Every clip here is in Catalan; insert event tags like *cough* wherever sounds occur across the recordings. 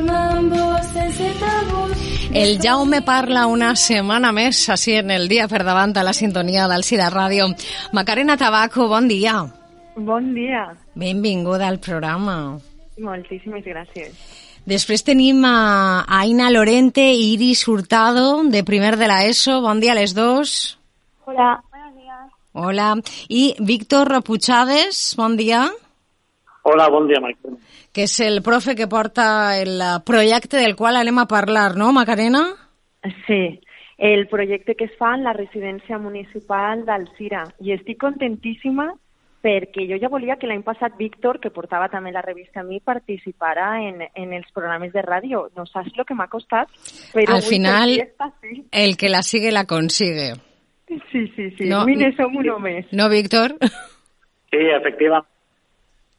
Vos sense tabús. El Jaume parla una setmana més, així en el dia per davant a la sintonia del Cida Ràdio. Macarena Tabaco, bon dia. Bon dia. Benvinguda al programa. Moltíssimes gràcies. Després tenim a Aina Lorente i Iris Hurtado, de primer de la ESO. Bon dia a les dos. Hola. Hola. I Víctor Puchades, bon dia, Hola, bon dia, Michael. que és el profe que porta el projecte del qual anem a parlar, no, Macarena? Sí, el projecte que es fa en la residència municipal d'Alcira. I estic contentíssima perquè jo ja volia que l'any passat Víctor, que portava també la revista a mi, participara en, en els programes de ràdio. No saps el que m'ha costat, però Al final, sí. el que la sigue la consigue. Sí, sí, sí. No, No, Mire, som uno més. No, Víctor? Sí, efectivament,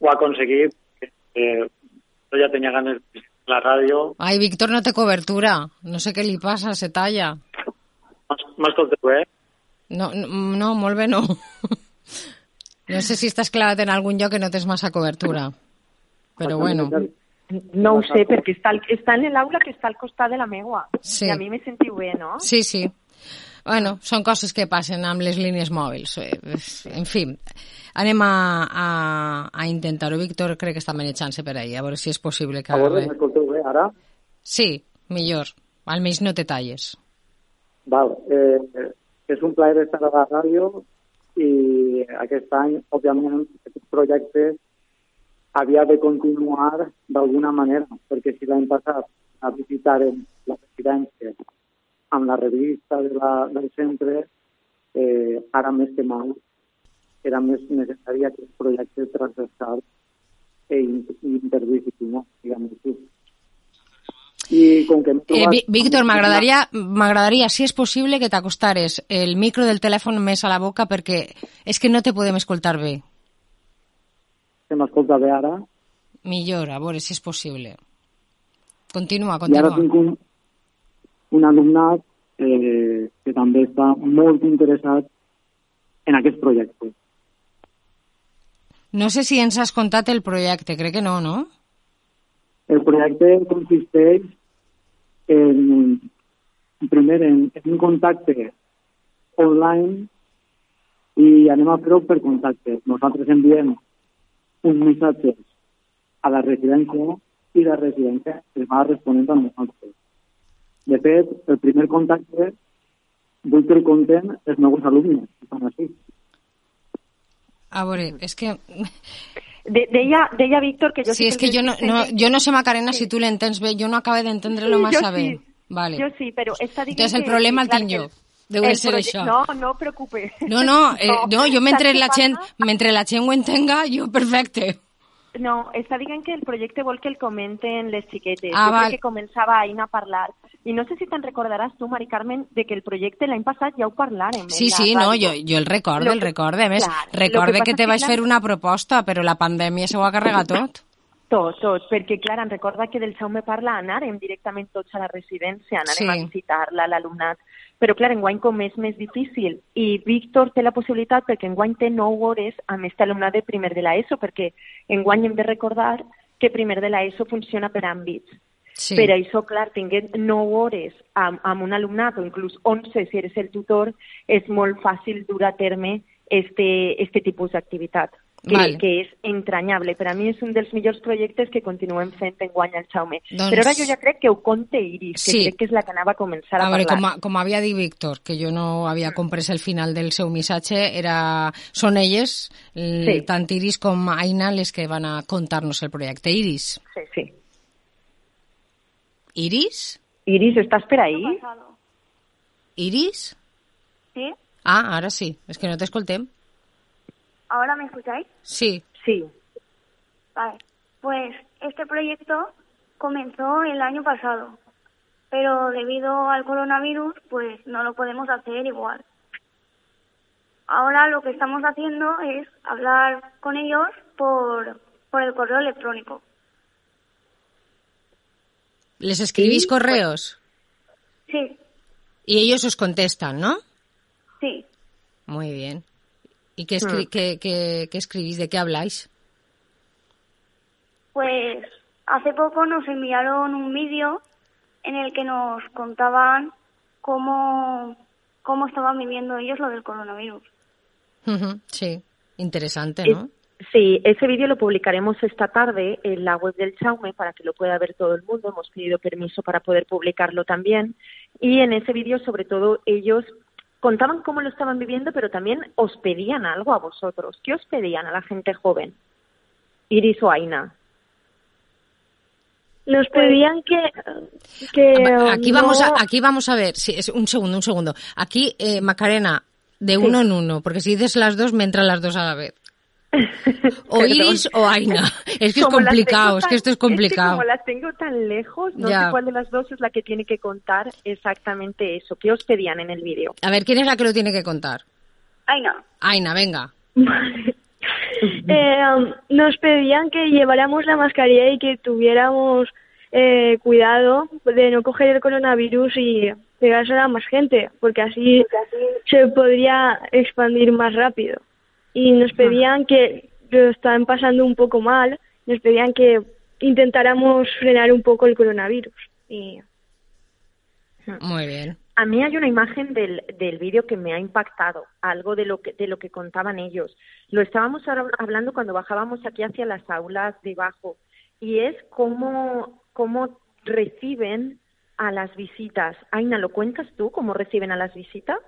ho ha aconseguit. Eh, jo ja tenia ganes de la ràdio. Ai, Víctor no té cobertura. No sé què li passa, se talla. M'escolteu bé? No, no, no, molt bé no. No sé si estàs clavat en algun lloc que no tens massa cobertura. Però bueno, No ho sé, perquè està, està en l'aula que està al costat de la meua. Sí. I a mi me sentiu bé, no? sí, sí. Bueno, són coses que passen amb les línies mòbils. Eh, En fi, anem a, a, a intentar-ho. Víctor crec que està manejant-se per ahí, a veure si és possible que... A veure, m'escolteu bé ara? Sí, millor. Almenys no te talles. Val. Eh, eh, és un plaer estar a la ràdio i aquest any, òbviament, aquest projecte havia de continuar d'alguna manera, perquè si l'any passat a visitar la residència amb la revista de la, del centre, eh, ara més que mai era més necessari aquest projecte transversal i interdisciplinar, diguem així. I com que Eh, Víctor, m'agradaria, m'agradaria, si és possible, que t'acostares el micro del telèfon més a la boca perquè és que no te podem escoltar bé. Que m'escolta bé ara, Millor, a veure si és possible. Continua, I ara continua. tinc un, un alumnat eh, que també està molt interessat en aquest projecte. No sé si ens has contat el projecte, crec que no, no? El projecte consisteix en, primer, en, en un contacte online i anem a fer-ho per contacte. Nosaltres enviem un missatge a la residència i la residència es va responent a nosaltres. De fet, el primer contacte vull que el conten els meus alumnes, que són així. A veure, és que... De, deia, deia Víctor que jo Sí, és que jo no, no, jo no sé, Macarena, si tu l'entens bé. Jo no acabo d'entendre-lo Sí, massa bé. sí. Vale. Jo sí, però està dient Entonces el que- problema el clar, tinc que jo. Deu de el ser això. No, no preocupe. No, no, eh, no, jo mentre la, gent, mentre la gent ho entenga, jo perfecte. No, està dient que el projecte vol que el comenten les xiquetes. Ah, jo val. crec que començava ahir a parlar. I no sé si te'n recordaràs tu, Mari Carmen, de que el projecte l'any passat ja ho parlàrem. Sí, la sí, no, jo, jo el recorde, Lo el que- recorde. A més, clar, que recorde passa que te que vaig clar- fer una proposta, però la pandèmia se ho ha carregat tot. *laughs* Tot, tot, perquè clar, em recorda que del Jaume parla anàrem directament tots a la residència, anàrem Sí. a visitar-la, l'alumnat, però clar, enguany com és més difícil, i Víctor té la possibilitat perquè enguany té 9 hores amb aquest alumnat de primer de l'ESO, perquè enguany hem de recordar que primer de l'ESO funciona per àmbits. Sí. Per això, clar, tinguent 9 hores amb, amb un alumnat, o inclús 11 si eres el tutor, és molt fàcil dur a terme este, este tipus d'activitat, que, Val. que és entranyable. Per a mi és un dels millors projectes que continuem fent en guany al Jaume. Doncs- Però ara jo ja crec que ho conte Iris, que Sí. crec que és la que anava a començar a, A veure, parlar. com, a- com havia dit Víctor, que jo no havia comprès el final del seu missatge, era... són elles, Sí. tant Iris com Aina, les que van a contar-nos el projecte. Iris, Sí, sí. Iris? Iris, ¿estás por ahí? Iris? ¿Sí? Ah, ara sí. És que no t'escoltem. ¿Ahora me escucháis? Sí. Sí. Vale. Pues este proyecto comenzó el año pasado, pero debido al coronavirus, pues no lo podemos hacer igual. Ahora lo que estamos haciendo es hablar con ellos por, por el correo electrónico. Les escribís correos Sí, y ellos os contestan, ¿no? sí. Muy bien. ¿Y qué, escri- qué- qué- qué escribís? ¿De qué habláis? Pues hace poco nos enviaron un vídeo en el que nos contaban cómo, cómo estaban viviendo ellos lo del coronavirus. Sí. Interesante, Es- ¿no? Sí, ese vídeo lo publicaremos esta tarde en la web del Chaume para que lo pueda ver todo el mundo. Hemos pedido permiso para poder publicarlo también. Y en ese vídeo, sobre todo, ellos contaban cómo lo estaban viviendo, pero también os pedían algo a vosotros. ¿Qué os pedían a la gente joven? Iris o Aina. Nos pedían que... que Aquí no- vamos a, aquí vamos a ver, sí, es un segundo, un segundo. Aquí, eh, Macarena, de uno en uno, porque si dices las dos, me entran las dos a la vez. O. Iris o Aina. Es que es Como complicado, es que esto es complicado. como las tengo tan lejos, no Ya. sé cuál de las dos es la que tiene que contar exactamente eso. ¿Qué os pedían en el vídeo? A ver, ¿quién es la que lo tiene que contar? Ay, no. Aina, venga. *laughs* Eh, nos pedían que lleváramos la mascarilla y que tuviéramos eh, cuidado de no coger el coronavirus y pegárselo a más gente, porque así se podría expandir más rápido. Y nos pedían que lo estaban pasando un poco mal, nos pedían que intentáramos frenar un poco el coronavirus. Y Muy bien. A mí hay una imagen del, del vídeo que me ha impactado, algo de lo que de lo que contaban ellos. Lo estábamos ahora hablando cuando bajábamos aquí hacia las aulas debajo y es cómo cómo reciben a las visitas. Aina, ¿lo cuentas tú cómo reciben a las visitas?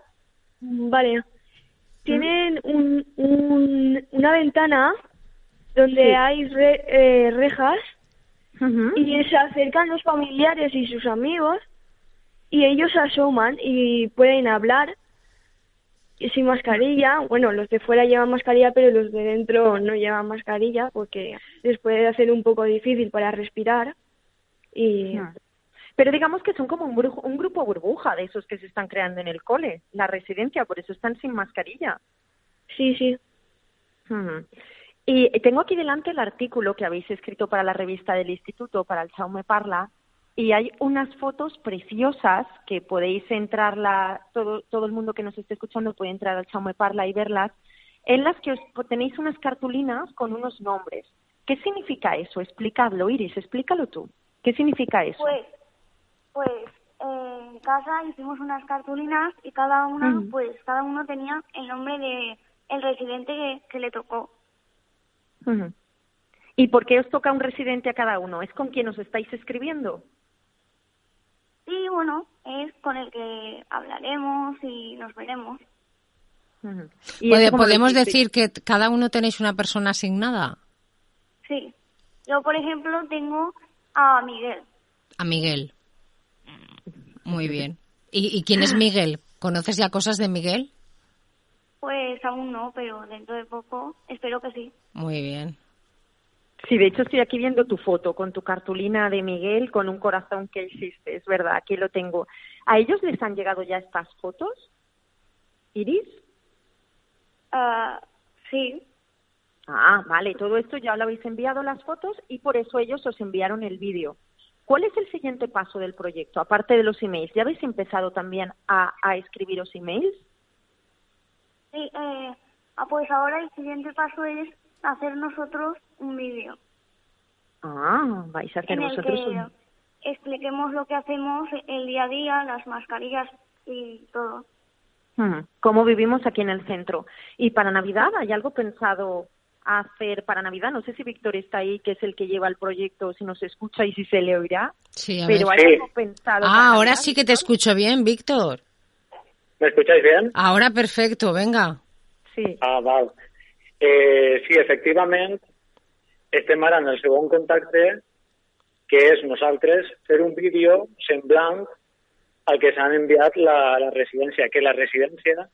Vale. Tienen un, un- una ventana donde Sí. hay re- eh, rejas y se acercan los familiares y sus amigos y ellos se asoman y pueden hablar y sin mascarilla. Bueno, los de fuera llevan mascarilla, pero los de dentro no llevan mascarilla porque les puede hacer un poco difícil para respirar. Y Pero digamos que son como un, brujo- un grupo burbuja de esos que se están creando en el cole, la residencia, por eso están sin mascarilla. sí, sí. Ujú. Y tengo aquí delante el artículo que habéis escrito para la revista del Instituto, para el Chaume Parla, y hay unas fotos preciosas que podéis entrar, la, todo, todo el mundo que nos esté escuchando puede entrar al Chaume Parla y verlas, en las que os, tenéis unas cartulinas con unos nombres. ¿Qué significa eso? Explicadlo, Iris, explícalo tú. ¿Qué significa eso? Pues, pues eh, en casa hicimos unas cartulinas y cada una, pues cada uno tenía el nombre de el residente que, que le tocó. ¿Y por qué os toca un residente a cada uno? ¿Es con quien os estáis escribiendo? Y bueno, es con el que hablaremos y nos veremos. Ujú. ¿Y Pode- eso cómo lo ¿Podemos decir que cada uno tenéis una persona asignada? Sí. Yo, por ejemplo, tengo a Miguel. A Miguel. Muy bien. ¿Y, y quién es Miguel? ¿Conoces ya cosas de Miguel? Pues aún no, pero dentro de poco espero que sí. Muy bien. Sí, de hecho estoy aquí viendo tu foto con tu cartulina de Miguel con un corazón que hiciste, es verdad, aquí lo tengo. ¿A ellos les han llegado ya estas fotos? ¿Iris? Ah, sí, Ah, vale, todo esto ya lo habéis enviado las fotos y por eso ellos os enviaron el vídeo. ¿Cuál es el siguiente paso del proyecto, aparte de los emails? ¿Ya habéis empezado también a, a escribiros emails? sí. Eh, ah, pues ahora el siguiente paso es hacer nosotros un vídeo Ah, vais a hacer vosotros un... expliquemos lo que hacemos el día a día, las mascarillas y todo. Hmm, cómo vivimos aquí en el centro. Y para Navidad, ¿hay algo pensado hacer para Navidad? No sé si Víctor está ahí, que es el que lleva el proyecto, si nos escucha y si se le oirá. Sí, a Pero ver. ¿hay Sí. pensado? Ah, ahora Navidad, sí que te escucho bien, Víctor. ¿Me escucháis bien? Ahora perfecto, venga. Sí. Ah, val. Eh, sí, efectivament, estem ara en el segon contacte que és nosaltres fer un vídeo semblant al que s'han enviat la, la residència, que la residència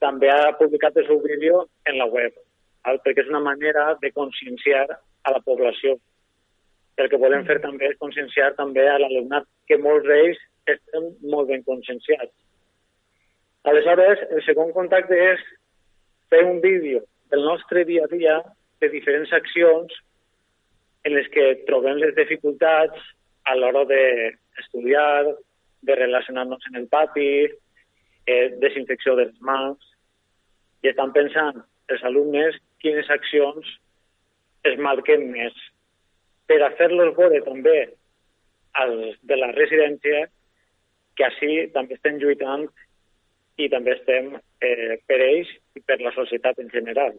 també ha publicat el seu vídeo en la web? Perquè és una manera de conscienciar a la població. El que volem fer també és conscienciar també a l'alumnat, que molts d'ells estem molt ben conscienciats. Aleshores, el segon contacte és fer un vídeo del nostre dia a dia de diferents accions en les que trobem les dificultats a l'hora d'estudiar, de relacionar-nos en el pati, eh, desinfecció de les mans, i estan pensant els alumnes quines accions es marquen més per a fer-los veure també als de la residència que així també estem lluitant i també estem eh, per ells i per la societat en general.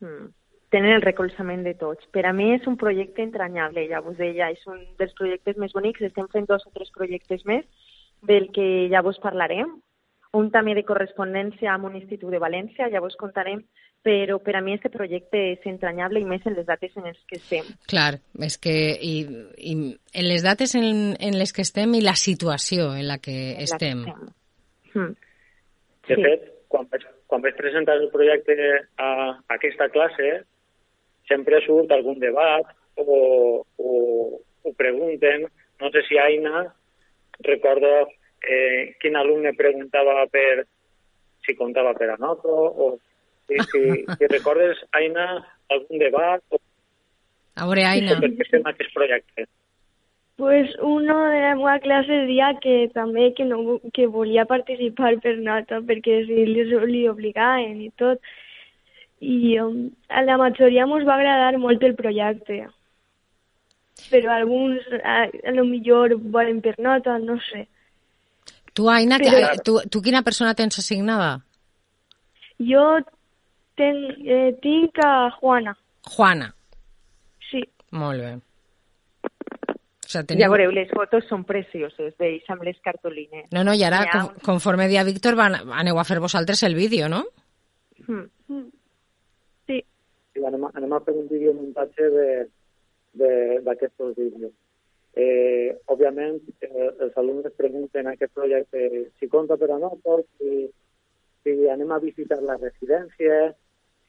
Mm. Tenen el recolzament de tots. Per a mi és un projecte entranyable, ja vos deia, és un dels projectes més bonics. Estem fent dos o tres projectes més del que ja vos parlarem. Un també de correspondència amb un institut de València, ja vos contarem, però per a mi aquest projecte és entranyable i més en les dates en les que estem. Clar, és que i, i en les dates en, en les que estem i la situació en la que En la que estem. estem. Mm. De Sí. fet, quan vaig, quan vaig presentar el projecte a, a aquesta classe, sempre surt algun debat o, o, o pregunten, no sé si Aina, recordo eh, quin alumne preguntava per si comptava per a nota o si, si, si recordes, Aina, algun debat o, A veure, Aina, per què en aquest projecte. Pues uno de la meva classe deia que també que, no, que volia participar per nota, perquè si li, li obligaven i tot. I um, a la majoria ens va agradar molt el projecte. Però alguns a, a lo millor volen per nota, no sé. tu, Aina, que, Però- tu, tu quina persona tens assignada? Jo ten, eh, tinc a Juana, Juana. sí. Molt bé. O sigui, Ja teniu... veureu, les fotos són precioses d'ells amb les cartolines. No, no, i ara, ha un- conforme dia Víctor, van, aneu a fer vosaltres el vídeo, no? Mm. Sí, i anem, a- anem a fer un videomuntatge de- de- d'aquests vídeos. Eh, òbviament, eh, els alumnes pregunten a aquest projecte si compta per a nosaltres, si, si anem a visitar la residència,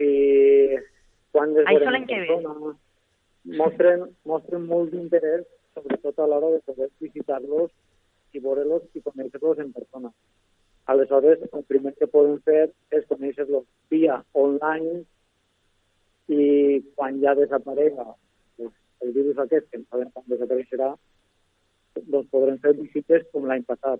si quan les Això l'any en que ve. Mostren, mostren molt d'interès, sobretot a l'hora de poder visitar-los i veure-los i conèixer-los en persona. Aleshores, el primer que podem fer és conèixer-los via online i quan ja desaparega pues, el virus aquest, que no sabem quan desapareixerà, doncs podrem fer visites com l'any passat.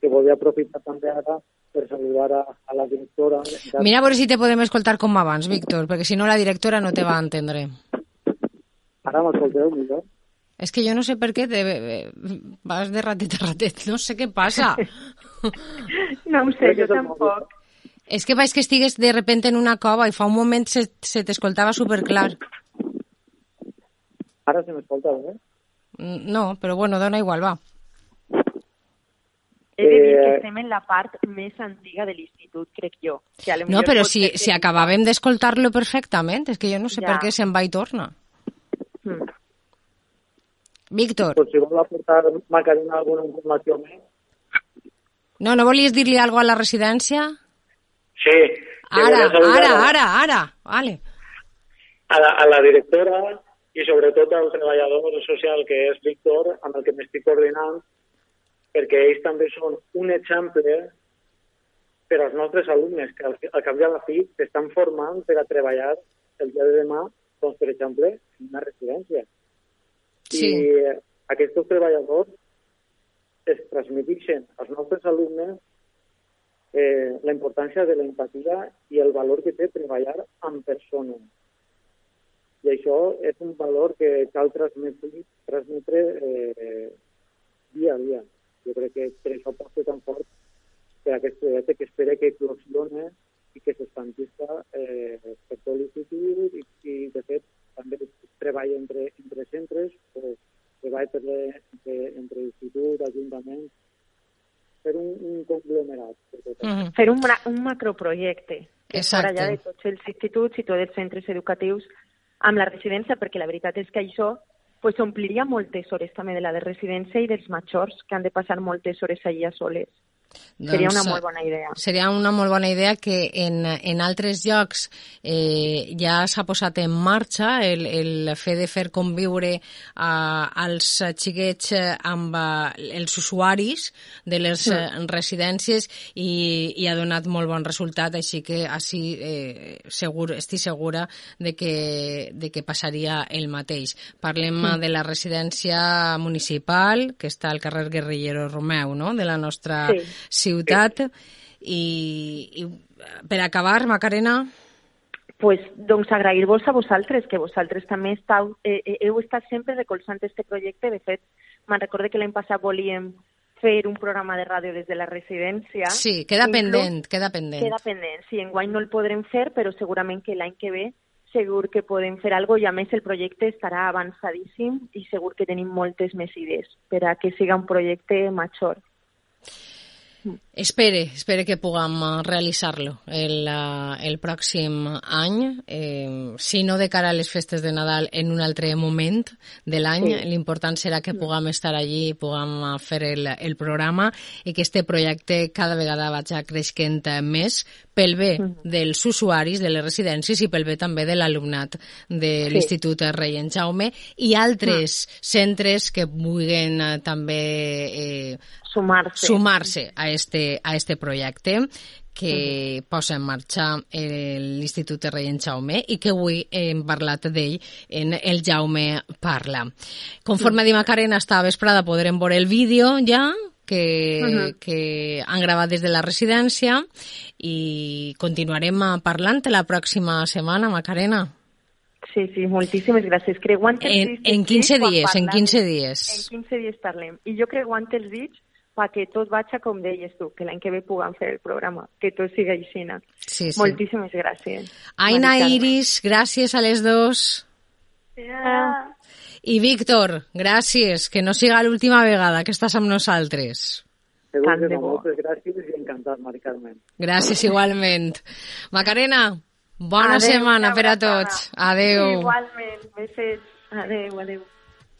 Que volia aprofitar també ara per saludar a, a la directora. Mira a veure si te podem escoltar com abans, Víctor, perquè si no la directora no te va entendre. Ara m'escolteu millor? És que jo no sé per què te... vas de ratet a ratet, no sé què passa. *laughs* No ho sé, jo tampoc. És que vaig que estigues de repente en una cova i fa un moment se, se t'escoltava superclar. Ara se m'escolta bé? Mm, No, però bueno, dona igual, va. He de dir que Eh, estem en la part més antiga de l'institut, crec jo. Que No, però si, si acabàvem d'escoltar-lo perfectament, és que jo no sé Ja. per què se'n va i torna. Mm. Víctor, Pues si vol aportar Macarena alguna informació més. no, no volies dir-li alguna a la residència? Sí. Ara, ara, ara, ara, vale. a la, a la directora i sobretot al treballador social que és Víctor, amb el que m'estic coordinant, perquè ells també són un exemple per als nostres alumnes que al, al cap i a la fi s'estan formant per a treballar el dia de demà, doncs, per exemple, en una residència. Sí. I aquests treballadors es transmetixen als nostres alumnes eh, la importància de la empatia i el valor que té treballar amb persones. I això és un valor que cal transmetre, transmetre eh, dia a dia. Jo crec que per això pot ser tan fort per aquest projecte que espera que eclosione i que s'expandisca eh, per tot l'institut i, i, de fet, també treballa entre, entre centres o treballa per le, entre, entre institut, ajuntament, per un, un conglomerat. Per tot això. Mhm. Fer un, un macroprojecte que Exacte. ja de tots els instituts i tots els centres educatius amb la residència, perquè la veritat és que això pues ompliria moltes hores també de la de residència i dels majors, que han de passar moltes hores allà soles. Doncs, seria una molt bona idea. Seria una molt bona idea que en, en altres llocs eh, ja s'ha posat en marxa el, el fer de fer conviure eh, als xiquets amb eh, els usuaris de les sí. Eh, residències i, i ha donat molt bon resultat, així que així eh, segur, estic segura de que, de que passaria el mateix. Parlem sí. de la residència municipal, que està al carrer Guerrillero Romeu, no?, de la nostra sí ciutat. I, i per acabar, Macarena... Pues, doncs agrair-vos a vosaltres, que vosaltres també estàu, eh, eh, heu estat sempre recolzant este projecte. De fet, me'n recorde que l'any passat volíem fer un programa de ràdio des de la residència. Sí, queda Inclús, pendent, queda pendent. Queda pendent, sí, enguany no el podrem fer, però segurament que l'any que ve segur que podem fer alguna cosa i a més el projecte estarà avançadíssim i segur que tenim moltes més idees per a que siga un projecte major. Espere, espere que puguem eh, realitzar-lo el, uh, el pròxim any, eh, si no de cara a les festes de Nadal en un altre moment de l'any, sí. l'important serà que puguem estar allí i puguem eh, fer el, el programa i que este projecte cada vegada vagi creixent més pel bé dels usuaris de les residències i pel bé també de l'alumnat de sí. l'Institut Rei en Jaume i altres ah. centres que vulguin també eh, sumar-se sumar a este, a este projecte que mm. posa en marxa l'Institut de Rei en Jaume i que avui hem parlat d'ell en El Jaume Parla. Conforme mm. Macarena està vesprada podrem veure el vídeo ja que, uh -huh. que han gravat des de la residència i continuarem parlant la pròxima setmana, Macarena. Sí, sí, moltíssimes gràcies. Creuant els en, en 15 dies, en 15 dies. En 15 dies parlem. I jo creuant els dits perquè tot vagi com deies tu, que l'any que ve puguem fer el programa, que tot sigui així. Sí, sí. Moltíssimes gràcies. Aina Iris, gràcies a les dos. Ja. I Víctor, gràcies, que no siga l'última vegada que estàs amb nosaltres. Segur que no, moltes gràcies i encantat, Mari Carmen. Gràcies igualment. Macarena, bona adeu, setmana per a tots. Adeu. Igualment, besets. Adeu, adeu.